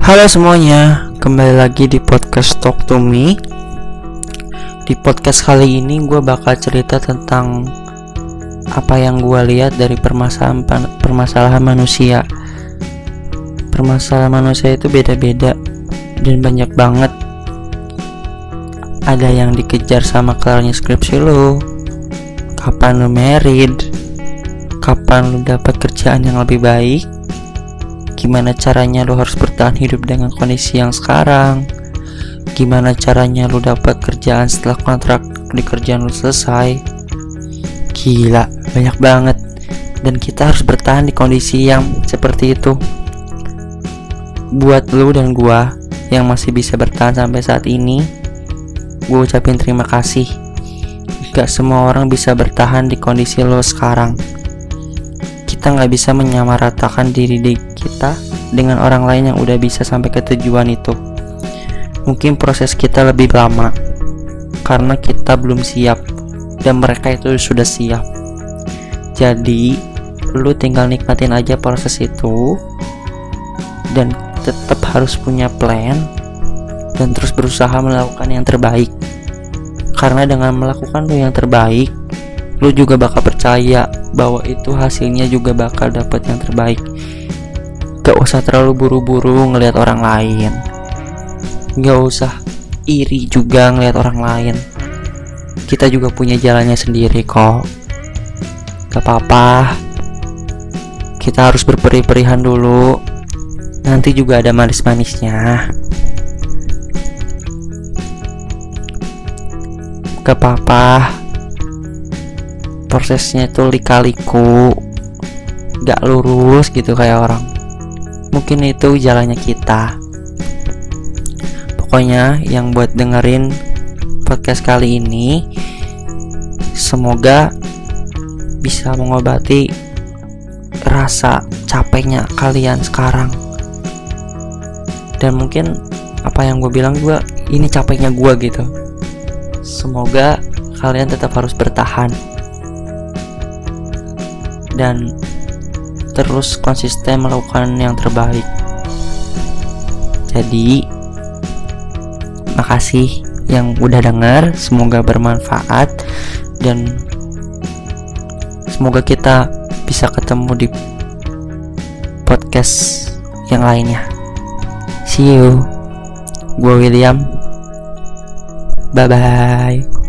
Halo semuanya, kembali lagi di podcast Talk to Me. Di podcast kali ini gue bakal cerita tentang apa yang gue lihat dari permasalahan permasalahan manusia. Permasalahan manusia itu beda-beda dan banyak banget. Ada yang dikejar sama kelarnya skripsi lo, kapan lo married, kapan lo dapat kerjaan yang lebih baik, gimana caranya lo harus bertahan hidup dengan kondisi yang sekarang? Gimana caranya lo dapat kerjaan setelah kontrak di kerjaan lo selesai? Gila banyak banget. Dan kita harus bertahan di kondisi yang seperti itu. Buat lo dan gua yang masih bisa bertahan sampai saat ini gue ucapin terima kasih. Gak semua orang bisa bertahan di kondisi lo sekarang kita nggak bisa menyamaratakan diri kita dengan orang lain yang udah bisa sampai ke tujuan itu. Mungkin proses kita lebih lama karena kita belum siap dan mereka itu sudah siap. Jadi, lu tinggal nikmatin aja proses itu dan tetap harus punya plan dan terus berusaha melakukan yang terbaik. Karena dengan melakukan yang terbaik, lu juga bakal percaya bahwa itu hasilnya juga bakal dapat yang terbaik. Gak usah terlalu buru-buru ngelihat orang lain. Gak usah iri juga ngelihat orang lain. Kita juga punya jalannya sendiri kok. Gak apa-apa. Kita harus berperi-perihan dulu. Nanti juga ada manis-manisnya. Gak apa-apa Prosesnya itu lika-liku Gak lurus gitu kayak orang. Mungkin itu jalannya kita. Pokoknya yang buat dengerin podcast kali ini semoga bisa mengobati rasa capeknya kalian sekarang. Dan mungkin apa yang gue bilang gue ini capeknya gue gitu. Semoga kalian tetap harus bertahan dan terus konsisten melakukan yang terbaik. Jadi, makasih yang udah dengar, semoga bermanfaat dan semoga kita bisa ketemu di podcast yang lainnya. See you. Gue William. Bye bye.